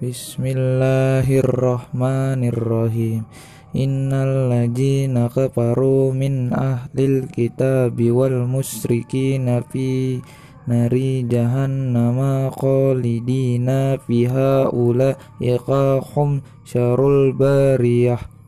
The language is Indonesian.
Bismillahirrahmanirrahim. Innal ladzina kafaru min ahlil kitabi wal musyrikina fi nari jahannama khalidina fiha ulaika hum syarul bariyah.